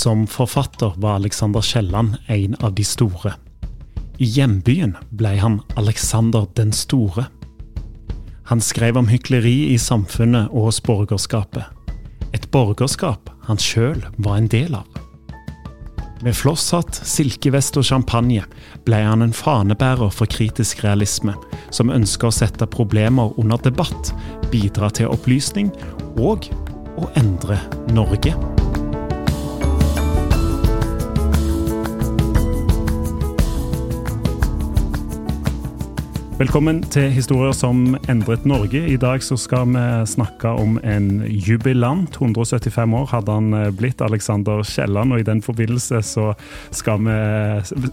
Som forfatter var Alexander Kielland en av de store. I hjembyen ble han Alexander den store. Han skrev om hykleri i samfunnet og hos borgerskapet. Et borgerskap han sjøl var en del av. Med flosshatt, silkevest og champagne ble han en fanebærer for kritisk realisme, som ønsker å sette problemer under debatt, bidra til opplysning og å endre Norge. Velkommen til Historier som endret Norge. I dag så skal vi snakke om en jubilant. 175 år hadde han eh, blitt, Alexander Kielland. Og i den forbindelse så skal vi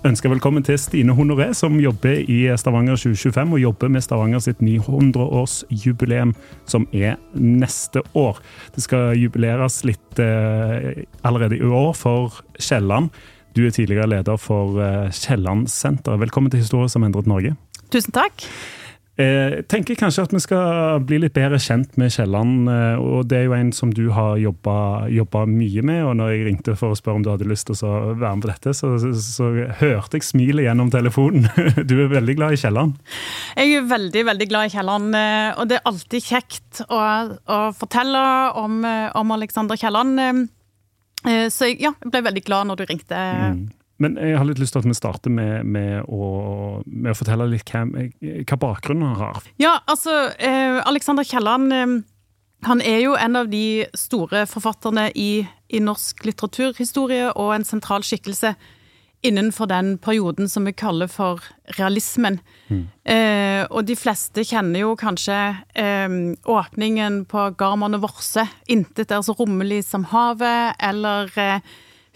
ønske velkommen til Stine Honoré, som jobber i Stavanger 2025 og jobber med Stavanger sitt 900-årsjubileum, som er neste år. Det skal jubileres litt eh, allerede i år for Kielland. Du er tidligere leder for eh, Kielland-senteret. Velkommen til Historier som endret Norge. Tusen takk. Jeg tenker kanskje at vi skal bli litt bedre kjent med Kielland. eh, og Det er jo en som du har jobba mye med. og når jeg ringte for å spørre om du hadde lyst til å være med på dette, så, så, så hørte jeg smilet gjennom telefonen. Du er veldig glad i Kielland? Jeg er veldig veldig glad i Kielland. eh, Og det er alltid kjekt å, å fortelle om, eh, om Alexander Kielland. eh, Så jeg, ja, ble veldig glad når du ringte. Mm. Men jeg har litt lyst til at vi starter med, med, å, med å, fortelle litt hva, hva bakgrunnen han har. Ja, altså, eh, Alexander Kielland eh, han er jo en av de store forfatterne i, i, norsk litteraturhistorie, og en sentral skikkelse innenfor den perioden som vi kaller for realismen. Mm. Eh, og de fleste kjenner jo kanskje eh, åpningen på Garmann og Vorse, 'Intet er så rommelig som havet', eller eh,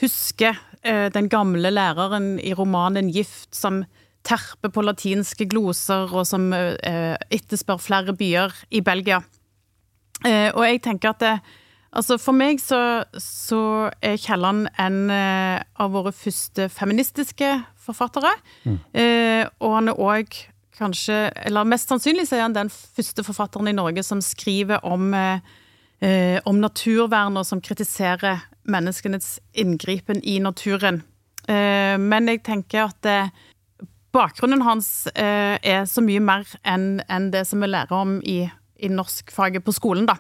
husker den gamle læreren i romanen 'Gift' som terper på latinske gloser, og som etterspør flere byer i Belgia. Og jeg tenker at det, altså For meg så, så er Kielland en av våre første feministiske forfattere. Mm. Og han er òg kanskje, eller mest sannsynlig så er han den første forfatteren i Norge som skriver om, om naturvern, og som kritiserer menneskenes inngripen i naturen. Men jeg tenker at bakgrunnen hans er så mye mer enn det som vi lærer om i, i norskfaget på skolen. da.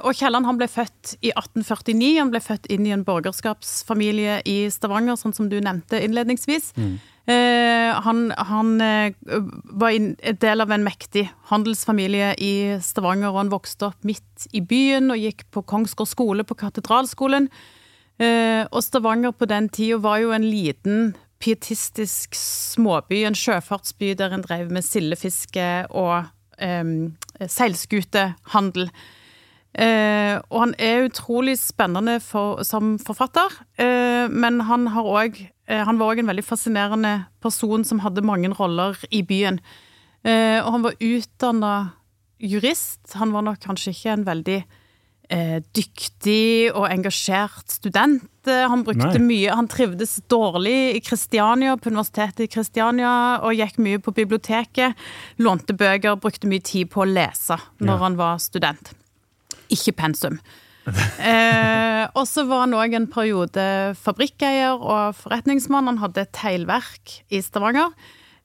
Og Kielland ble født i 1849. Han ble født inn i en borgerskapsfamilie i Stavanger, sånn som du nevnte innledningsvis. Mm. Han, han, var en del av en mektig handelsfamilie i Stavanger, og han vokste opp midt i byen og gikk på Kongsgård skole, på Katedralskolen. Og Stavanger på den tida var jo en liten pietistisk småby, en sjøfartsby der en drev med sildefiske og um, seilskutehandel. Uh, og han er utrolig spennende for, som forfatter, uh, men han har òg Han var òg en veldig fascinerende person som hadde mange roller i byen. Og han var utdanna jurist. Han var nok kanskje ikke en veldig eh, dyktig og engasjert student. Han brukte Nei. mye Han trivdes dårlig i Kristiania, på universitetet i Kristiania, og gikk mye på biblioteket. Lånte bøker, brukte mye tid på å lese når ja. han var student. Ikke pensum. Eh, og så var han òg en periode fabrikkeier og forretningsmann. Han hadde et teglverk i Stavanger.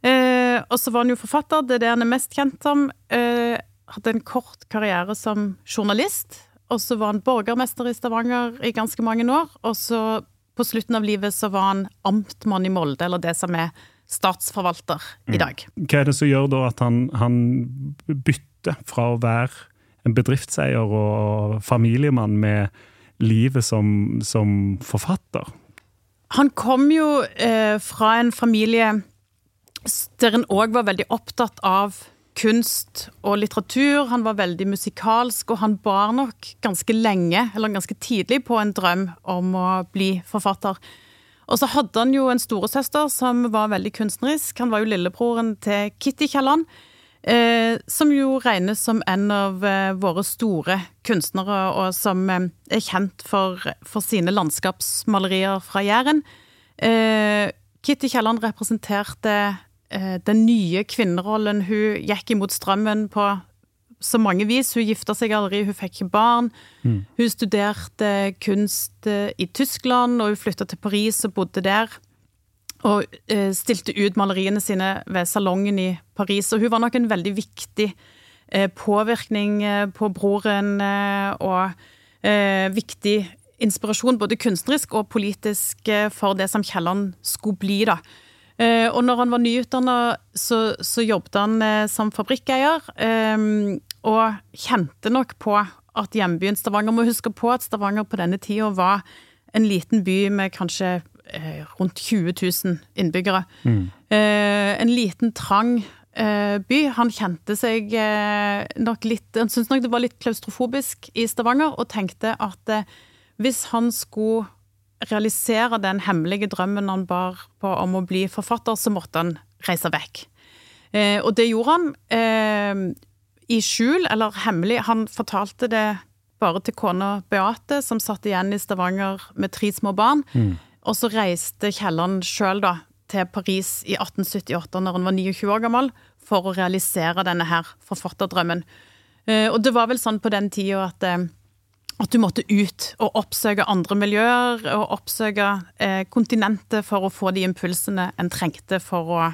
Eh, og så var han jo forfatter, det er det han er mest kjent som. Eh, hadde en kort karriere som journalist. Og så var han borgermester i Stavanger i ganske mange år. Og så på slutten av livet så var han amtmann i Molde, eller det som er statsforvalter i mm. dag. Hva er det som gjør da at han, han bytter fra å være en bedriftseier og familiemann med livet som, som forfatter? Han kom jo eh, fra en familie der en òg var veldig opptatt av kunst og litteratur. Han var veldig musikalsk, og han bar nok ganske lenge, eller ganske tidlig, på en drøm om å bli forfatter. Og så hadde han jo en storesøster som var veldig kunstnerisk. Han var jo lillebroren til Kitty Kielland, eh, som jo regnes som en av eh, våre store kunstnere, og som eh, er kjent for, for, sine landskapsmalerier fra Jæren. Eh, Kitty Kielland representerte Eh, den nye kvinnerollen. Hun gikk imot strømmen på så mange vis. Hun gifta seg aldri, hun fikk ikke barn. Mm. Hun studerte kunst eh, i Tyskland, og hun flytta til Paris og bodde der. Og eh, stilte ut maleriene sine ved salongen i Paris. Og hun var nok en veldig viktig påvirkning på broren, og viktig inspirasjon både kunstnerisk og politisk for det som Kielland skulle bli, da. Eh, og når han var nyutdanna, så, så jobbet han eh, som fabrikkeier, eh, og kjente nok på at hjembyen Stavanger Må huske på at Stavanger på denne tida var en liten by med kanskje rundt 20 000 innbyggere. Mm. en liten, trang by. Han kjente seg nok litt Han syntes nok det var litt klaustrofobisk i Stavanger, og tenkte at hvis han skulle realisere den hemmelige drømmen han bar på om å bli forfatter, så måtte han reise vekk. Eh, og det gjorde han eh, i skjul, eller hemmelig. Han fortalte det bare til kona Beate, som satt igjen i Stavanger med tre små barn. Mm. Og så reiste Kielland sjøl til Paris i 1878, når han var 29 år gammel, for å realisere denne her forfatterdrømmen. Eh, og det var vel sånn på den tida at eh, at du måtte ut og oppsøke andre miljøer og oppsøke eh, kontinentet for å få de impulsene en trengte for å,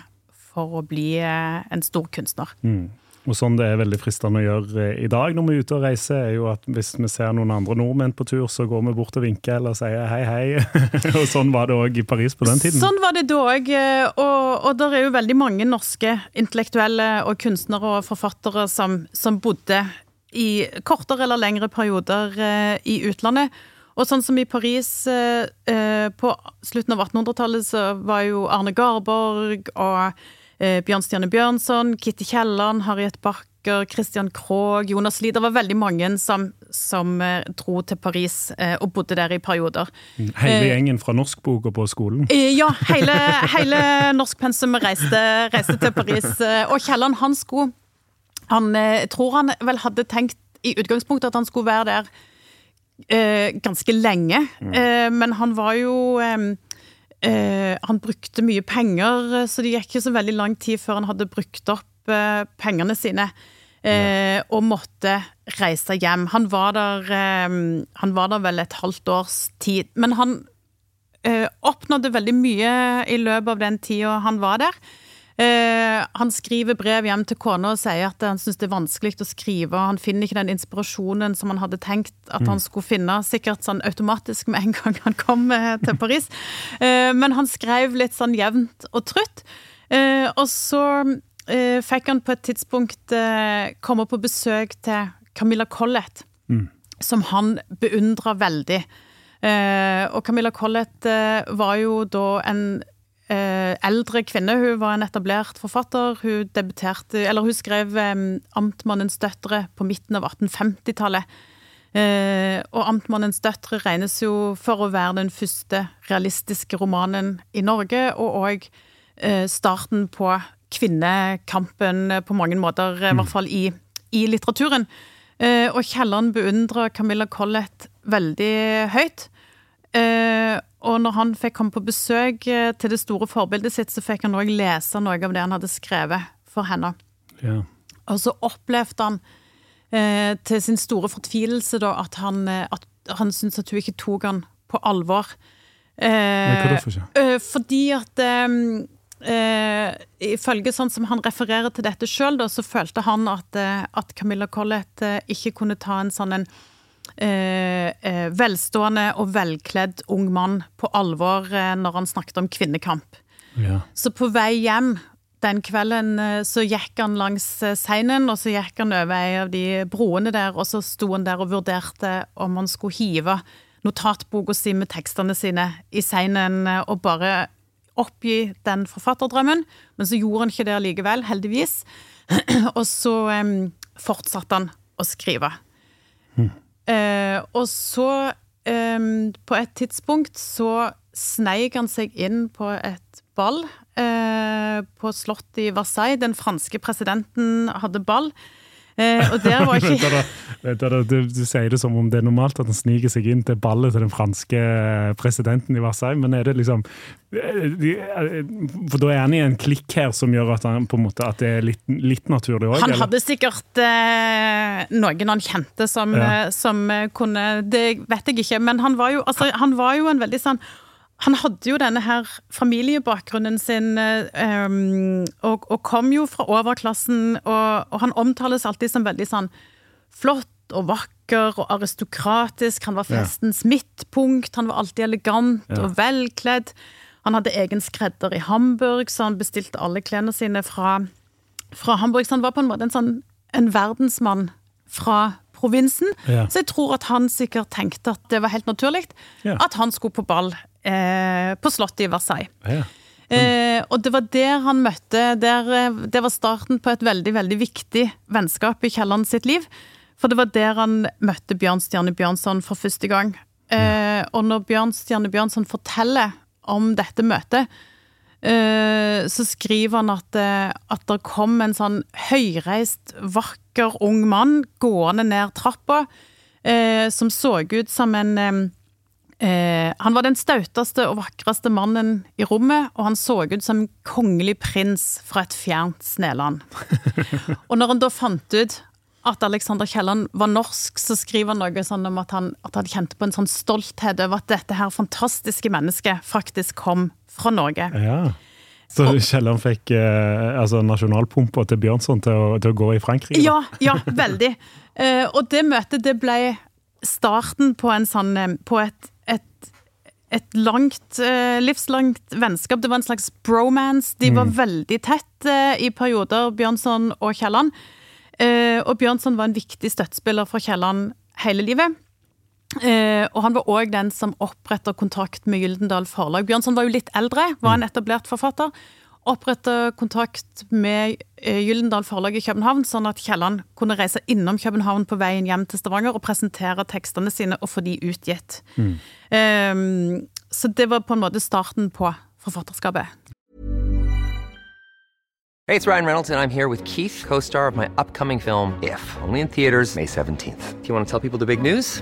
for å bli en stor kunstner. Mm. Og sånn det er veldig fristende å gjøre eh, i dag når vi er ute og reiser, er jo at hvis vi ser noen andre nordmenn på tur, så går vi bort og vinker eller sier hei, hei. og sånn var det òg i Paris på den tiden. Sånn var det da òg. Eh, og, og det er jo veldig mange norske intellektuelle og kunstnere og forfattere som, som bodde i kortere eller lengre perioder eh, i utlandet. Og sånn som i Paris på slutten av 1800-tallet, så var jo Arne Garborg og Bjørnstjerne Bjørnson, Kitty Kielland, Harriet Backer, Christian Krogh, Jonas Lie. Det var veldig mange som, som dro til Paris og bodde der i perioder. Mm, hele gjengen fra norskboka på skolen? Ja, hele, hele norskpensumet reiste, reiste til Paris. Og Kielland, han skulle han eh, tror han vel hadde tenkt i utgangspunktet at han skulle være der eh, ganske lenge, mm. eh, men han var jo eh, Han brukte mye penger, så det gikk ikke så veldig lang tid før han hadde brukt opp eh, pengene sine. Eh, og måtte reise hjem. Han var, der, han var der vel et halvt års tid. Men han oppnådde veldig mye i løpet av den tida han var der. Eh, han skriver brev hjem til kona og sier at han syns det er vanskelig å skrive. Han finner ikke den inspirasjonen som han hadde tenkt at han mm. skulle finne, sikkert sånn automatisk med en gang han kom eh, til Paris. Eh, men han skrev litt sånn jevnt og trutt. Eh, og så eh, fikk han på et tidspunkt komme på besøk til Camilla Collett, mm. som han beundra veldig. og Camilla Collett var jo da en eldre kvinne. Hun var en etablert forfatter. Hun debuterte, eller hun skrev eh, 'Amtmannens døtre' på midten av 1850-tallet. Eh, og 'Amtmannens døtre' regnes jo for å være den første realistiske romanen i Norge, og òg eh, starten på kvinnekampen på mange måter, i hvert fall i, i litteraturen. Eh, og Kielland beundrer Camilla Collett veldig høyt. Eh, og når han fikk komme på besøk eh, til det store forbildet sitt, så fikk han òg lese noe av det han hadde skrevet for henne. Ja. Og så opplevde han eh, til sin store fortvilelse da at han, eh, at han syntes at hun ikke tok han på alvor. Eh, Men for ikke? eh, fordi at eh, eh, Ifølge sånn som han refererer til dette sjøl, så følte han at, at Camilla Collett ikke kunne ta en sånn en velstående og velkledd ung mann på alvor eh, når han snakket om kvinnekamp. Ja. Så på vei hjem den kvelden eh, så gikk han langs eh, Seinen, og så gikk han over ei av de broene der, og så sto han der og vurderte om han skulle hive notatboka si med tekstene sine i Seinen eh, og bare oppgi den forfatterdrømmen. Men så gjorde han ikke det allikevel, heldigvis. og så um, fortsatte han å skrive. Eh, og så, eh, på et tidspunkt, så sneik han seg inn på et ball eh, på slottet i Versailles. Den franske presidenten hadde ball. Eh, og der var ikke da, du, du sier det som om det er normalt at han sniker seg inn til ballet til den franske presidenten i Versailles, men er det liksom For da er han i en klikk her som gjør at, han, måte, at det er litt, litt naturlig òg? Han hadde sikkert eh, noen han kjente som, Ja. eh, som eh, kunne Det vet jeg ikke, men han var jo, altså, han var jo en veldig sånn han hadde jo denne her familiebakgrunnen sin, um, og, og kom jo fra overklassen, og, og han omtales alltid som veldig sånn flott og vakker og aristokratisk. Han var Ja. festens midtpunkt, han var alltid elegant Ja. og velkledd. Han hadde egen skredder i Hamburg, så han bestilte alle klærne sine fra, fra Hamburg. Så han var på en måte en sånn en verdensmann fra provinsen. Ja. Så jeg tror at han sikkert tenkte at det var helt naturlig Ja. at han skulle på ball eh, på slottet i Versailles. Ja. Eh, og det var der han møtte der, eh, Det var starten på et veldig veldig viktig vennskap i Kielland sitt liv. For det var der han møtte Bjørnstjerne Bjørnson for første gang. Eh, og når Bjørnstjerne Bjørnson forteller om dette møtet, eh, så skriver han at, eh, at det kom en sånn høyreist, vakker ung mann gående ned trappa, eh, som så ut som en eh, Eh, han var den stauteste og vakreste mannen i rommet, og han så ut som en kongelig prins fra et fjernt Sneland. og når han da fant ut at Alexander Kielland var norsk, så skriver han noe sånn om at han, at han kjente på en sånn stolthet over at dette her fantastiske mennesket faktisk kom fra Norge. ja. Så Kielland fikk eh, altså nasjonalpumpa til Bjørnson til å, til å gå i Frankrike? Ja, ja, veldig. Eh, og det møtet, det ble starten på en sånn eh, På et, et, et langt, eh, livslangt vennskap. Det var en slags bromance. De var veldig tett eh, i perioder, Bjørnson og Kielland. Eh, og Bjørnson var en viktig støttespiller for Kielland hele livet. Eh, og han var òg den som oppretta kontakt med Gyldendal Forlag. Bjørnson var jo litt eldre, var en etablert forfatter. Oppretta kontakt med eh, Gyldendal Forlag i København, sånn at Kielland kunne reise innom København på veien hjem til Stavanger og presentere tekstene sine og få de utgitt. Eh, så det var på en måte starten på forfatterskapet. Hey, it's Ryan Reynolds, and I'm here with Keith, co star of my upcoming film, If, only in theaters, May 17th. Do you want to tell people the big news?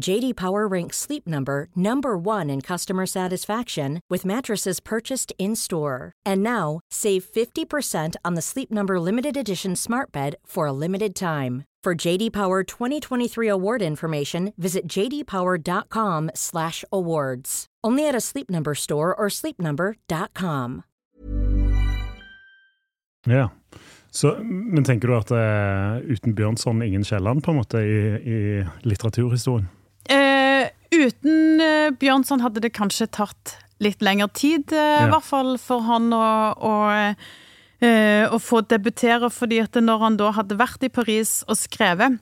JD Power ranks Sleep Number number 1 in customer satisfaction with mattresses purchased in-store. And now, save 50% on the Sleep Number limited edition Smart Bed for a limited time. For JD Power 2023 award information, visit jdpower.com/awards. Only at a Sleep Number store or sleepnumber.com. Ja. Så, men tenker du at uh, uten Bjørnson ingen Kielland, på en i, i litteraturhistorien? Uten eh, Bjørnson hadde det kanskje tatt litt lengre tid, eh, i hvert fall for han å, å, eh, å få debutere, fordi at når han da hadde vært i Paris og skrevet,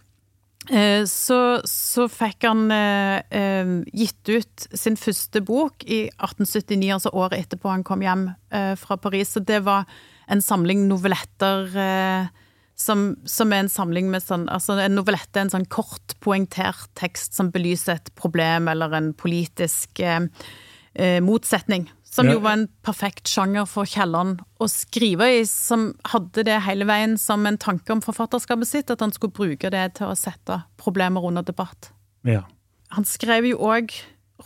så, så fikk han gitt ut sin første bok i 1879, altså året etterpå han kom hjem fra Paris. Og det var en samling novelletter som, som, er en samling med sånn altså En novellette er en sånn kort, poengtert tekst som belyser et problem eller en politisk eh, eh, motsetning. Som Ja. jo var en perfekt sjanger for Kielland å skrive i, som hadde det hele veien som en tanke om forfatterskapet sitt, at han skulle bruke det til å sette problemer under debatt. Ja. Han skrev jo òg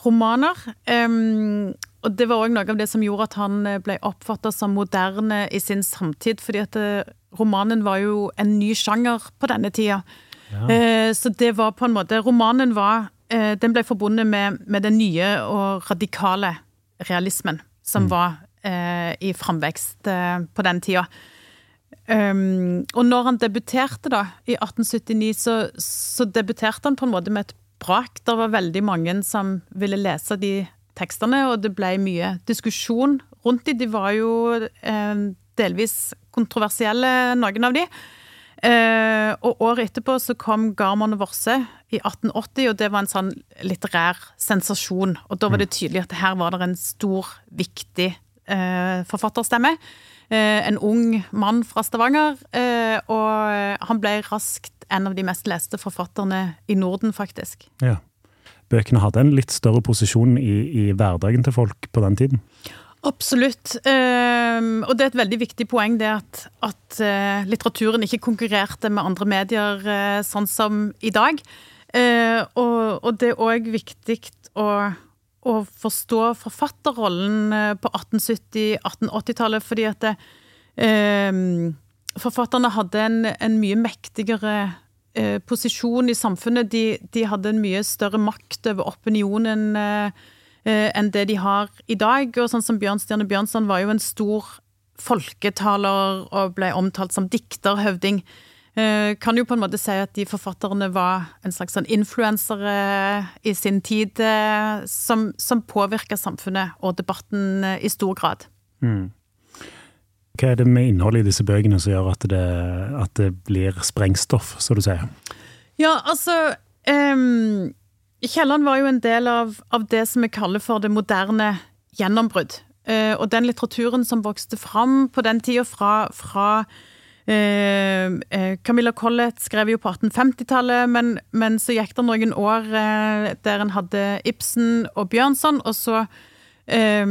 romaner, Um, og det var òg noe av det som gjorde at han eh, ble oppfatta som moderne i sin samtid, fordi at eh, romanen var jo en ny sjanger på denne tida. Eh, Så det var på en måte Romanen var eh, Den ble forbundet med, med den nye og radikale realismen som var eh, i framvekst eh, på den tida. Um, og når han debuterte da, i 1879, så, så debuterte han på en måte med et brak. Det var veldig mange som ville lese de tekstene, og det ble mye diskusjon rundt de. De var jo eh, delvis kontroversielle, noen av de. Eh, og året etterpå så kom Garmon og Vorse i 1880, og det var en sånn litterær sensasjon. Og da var det tydelig at her var det en stor, viktig eh, forfatterstemme. Eh, en ung mann fra Stavanger, eh, og han ble raskt en av de mest leste forfatterne i Norden, faktisk. ja. Bøkene hadde en litt større posisjon i, i hverdagen til folk på den tiden. Absolutt. Ehm, og det er et veldig viktig poeng det at, at eh, litteraturen ikke konkurrerte med andre medier eh, sånn som i dag. Eh, og, og det er òg viktig å, å forstå forfatterrollen på 1870-1880-tallet, fordi at det, ehm, forfatterne hadde en, en mye mektigere posisjon i samfunnet. De, de hadde en mye større makt over opinionen eh, enn det de har i dag. Og sånn som Bjørnstjerne Bjørnson var jo en stor folketaler og ble omtalt som dikterhøvding. Eh, kan jo på en måte si at de forfatterne var en slags sånn influensere i sin tid, eh, som, som påvirka samfunnet og debatten eh, i stor grad. Hva er det med innholdet i disse bøkene som gjør at det, at det blir sprengstoff, så du sier? Ja, altså um, Kielland var jo en del av, av det som vi kaller for det moderne gjennombrudd. Eh, og den litteraturen som vokste fram på den tida fra, fra eh, eh, Camilla Collett skrev jo på 1850-tallet, men, men så gikk det noen år eh, der en hadde Ibsen og Bjørnson, og så eh,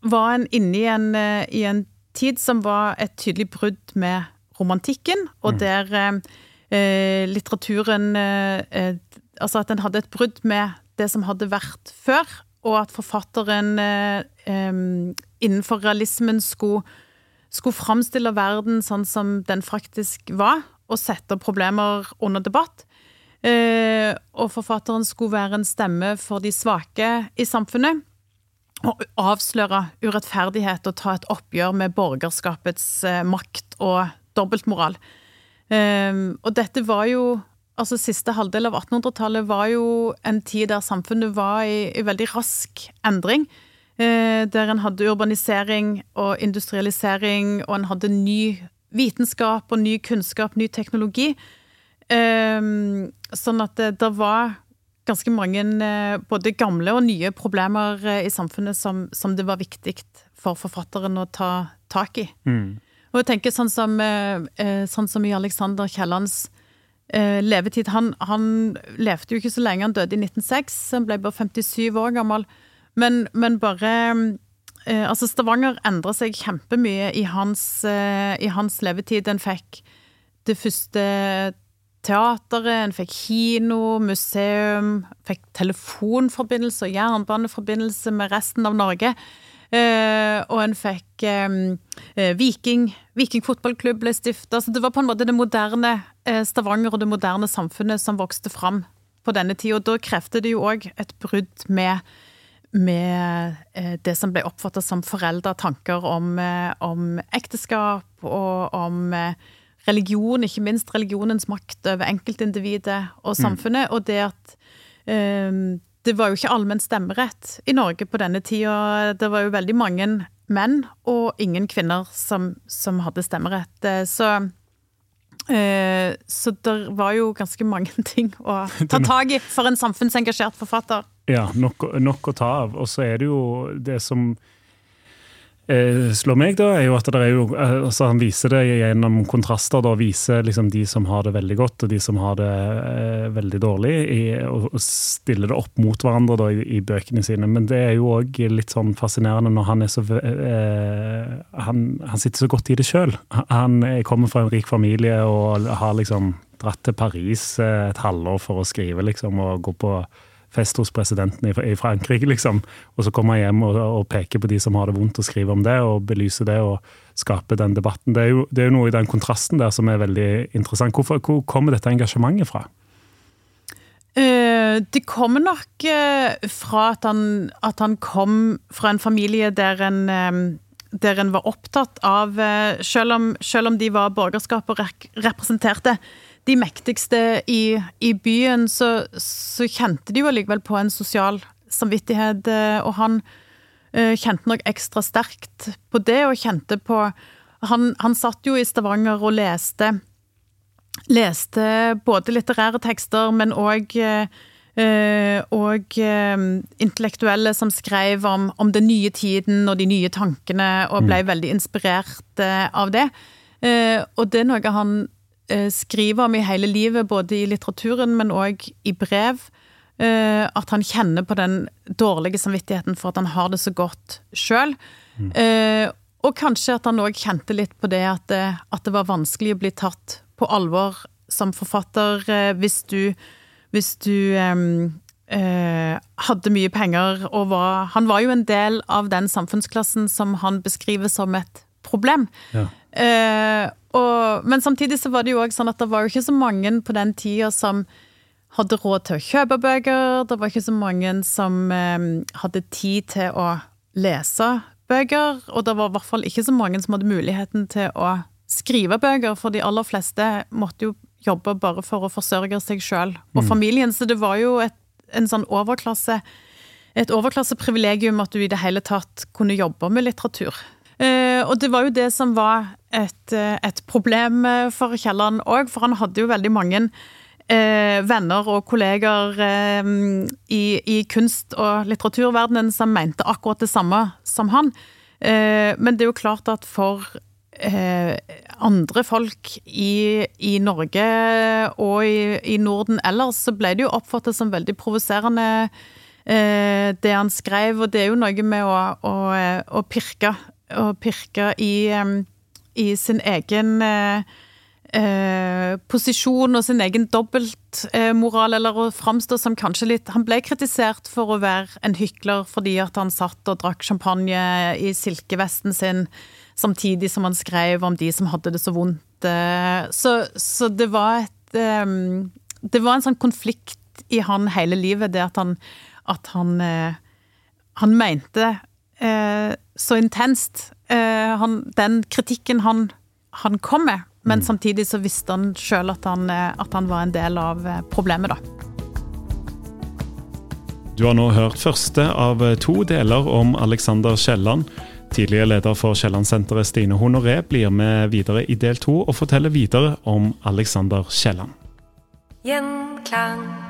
var en inne i en, eh, i en tid som var et tydelig brudd med romantikken, og der eh, eh, litteraturen Altså at en hadde et brudd med det som hadde vært før, og at forfatteren eh, eh, innenfor realismen skulle, skulle framstille verden sånn som den faktisk var, og sette problemer under debatt. Eh, og forfatteren skulle være en stemme for de svake i samfunnet. Og avsløre urettferdighet og ta et oppgjør med borgerskapets eh, makt og dobbeltmoral. Eh, og dette var jo Altså Siste halvdel av 1800-tallet var jo en tid der samfunnet var i, i veldig rask endring. Eh, der en hadde urbanisering og industrialisering, og en hadde ny vitenskap og ny kunnskap, ny teknologi. Eh, sånn at det, det var ganske mange eh, både gamle og nye problemer eh, i samfunnet som, som det var viktig for forfatteren å ta tak i. Og jeg tenker sånn som, eh, eh, sånn som i Alexander Kiellands eh, levetid. Han, han, levde jo ikke så lenge, han døde i 1906, han ble bare 57 år gammel. Men, men bare eh, Altså, Stavanger endra seg kjempemye i eh, i hans levetid. En fikk det første teateret, en fikk kino, museum, fikk telefonforbindelse og jernbaneforbindelse med resten av Norge. Uh, og en fikk um, uh, Viking. Viking fotballklubb ble stifta. Så det var på en måte det moderne uh, Stavanger og det moderne samfunnet som vokste fram på denne tida. Og da krevde det jo òg et brudd med, med det som ble oppfatta som forelda tanker om, om, ekteskap og om religion, ikke minst religionens makt over enkeltindividet og mm. samfunnet. Mm. Og det at det var jo ikke allmenn stemmerett i Norge på denne tida. Det var jo veldig mange menn og ingen kvinner som, som hadde stemmerett. Eh, så, eh, så det var jo ganske mange ting å ta tak i for en samfunnsengasjert forfatter. Ja, nok, nok å ta av. Og så er det jo det som slår meg, da, er jo at er jo, eh, altså han viser det gjennom kontraster. da, Viser liksom de som har det veldig godt, og de som har det eh, veldig dårlig. I, og stiller det opp mot hverandre da, i, i, bøkene sine. Men det er jo òg litt sånn fascinerende når han er så eh, han, han, sitter så godt i det sjøl. Han kommer fra en rik familie og har liksom dratt til Paris eh, et halvår for å skrive, liksom, og gå på fest hos presidenten i, Frankrike, liksom. Og så kommer han hjem og, og, peker på de som har det vondt, og skriver om det, og belyser det og skaper den debatten. Det er jo, det er jo noe i den kontrasten der som er veldig interessant. Hvorfor, hvor kommer dette engasjementet fra? Uh, det kommer nok uh, fra at han, at han, kom fra en familie der en, um, der en var opptatt av selv, om, selv om de var borgerskap og representerte de mektigste i, i byen, så, så, kjente de jo allikevel på en sosial samvittighet. Eh, og han uh, kjente nok ekstra sterkt på det, og kjente på Han, han satt jo i Stavanger og leste, leste både litterære tekster, men òg Uh, og uh, intellektuelle som skrev om, om, den nye tiden og de nye tankene, og ble mm. veldig inspirert uh, av det. og det er noe han Eh, skriver om i hele livet, både i litteraturen, men òg i brev. Eh, at han kjenner på den dårlige samvittigheten for at han har det så godt sjøl. Mm. Eh, og kanskje at han òg kjente litt på det at, det at, det var vanskelig å bli tatt på alvor som forfatter hvis du, hvis du um, uh, hadde mye penger og var Han var jo en del av den samfunnsklassen som han beskriver som et problem. Ja. Eh, og, men samtidig så var det jo òg sånn at det var jo ikke så mange på den tida som hadde råd til å kjøpe bøker. Det var ikke så mange som eh, hadde tid til å lese bøker. Og det var i hvert fall ikke så mange som hadde muligheten til å skrive bøker, for de aller fleste måtte jo jobbe bare for å forsørge seg sjøl og mm. familien. Så det var jo et, en sånn overklasse et overklasseprivilegium at du i det hele tatt kunne jobbe med litteratur. Eh, og det var jo det som var et, eh, et problem eh, for Kielland òg, for han hadde jo veldig mange venner og kolleger i, i, kunst- og litteraturverdenen som mente akkurat det samme som han. Men det er jo klart at for andre folk i, i Norge og i, i, Norden ellers, så ble det jo oppfattet som veldig provoserende det han skrev, og det er jo noe med å, å, å pirke å pirke i, i sin egen eh, eh, posisjon og sin egen dobbeltmoral, eller å framstå som kanskje litt Han ble kritisert for å være en hykler fordi at han satt og drakk champagne i silkevesten sin samtidig som han skrev om de som hadde det så vondt. Eh, så, så det var et Det var en sånn konflikt i han hele livet, det at han, at han, han mente eh, så intenst. Eh, han, den kritikken han, han, kom med, men mm. samtidig så visste han sjøl at, eh, at, han var en del av eh, problemet, da. Du har nå hørt første av eh, to deler om Alexander Kielland. Tidligere leder for Kielland-senteret Stine Honoré blir med videre i del to og forteller videre om Alexander Kielland. Gjenklang.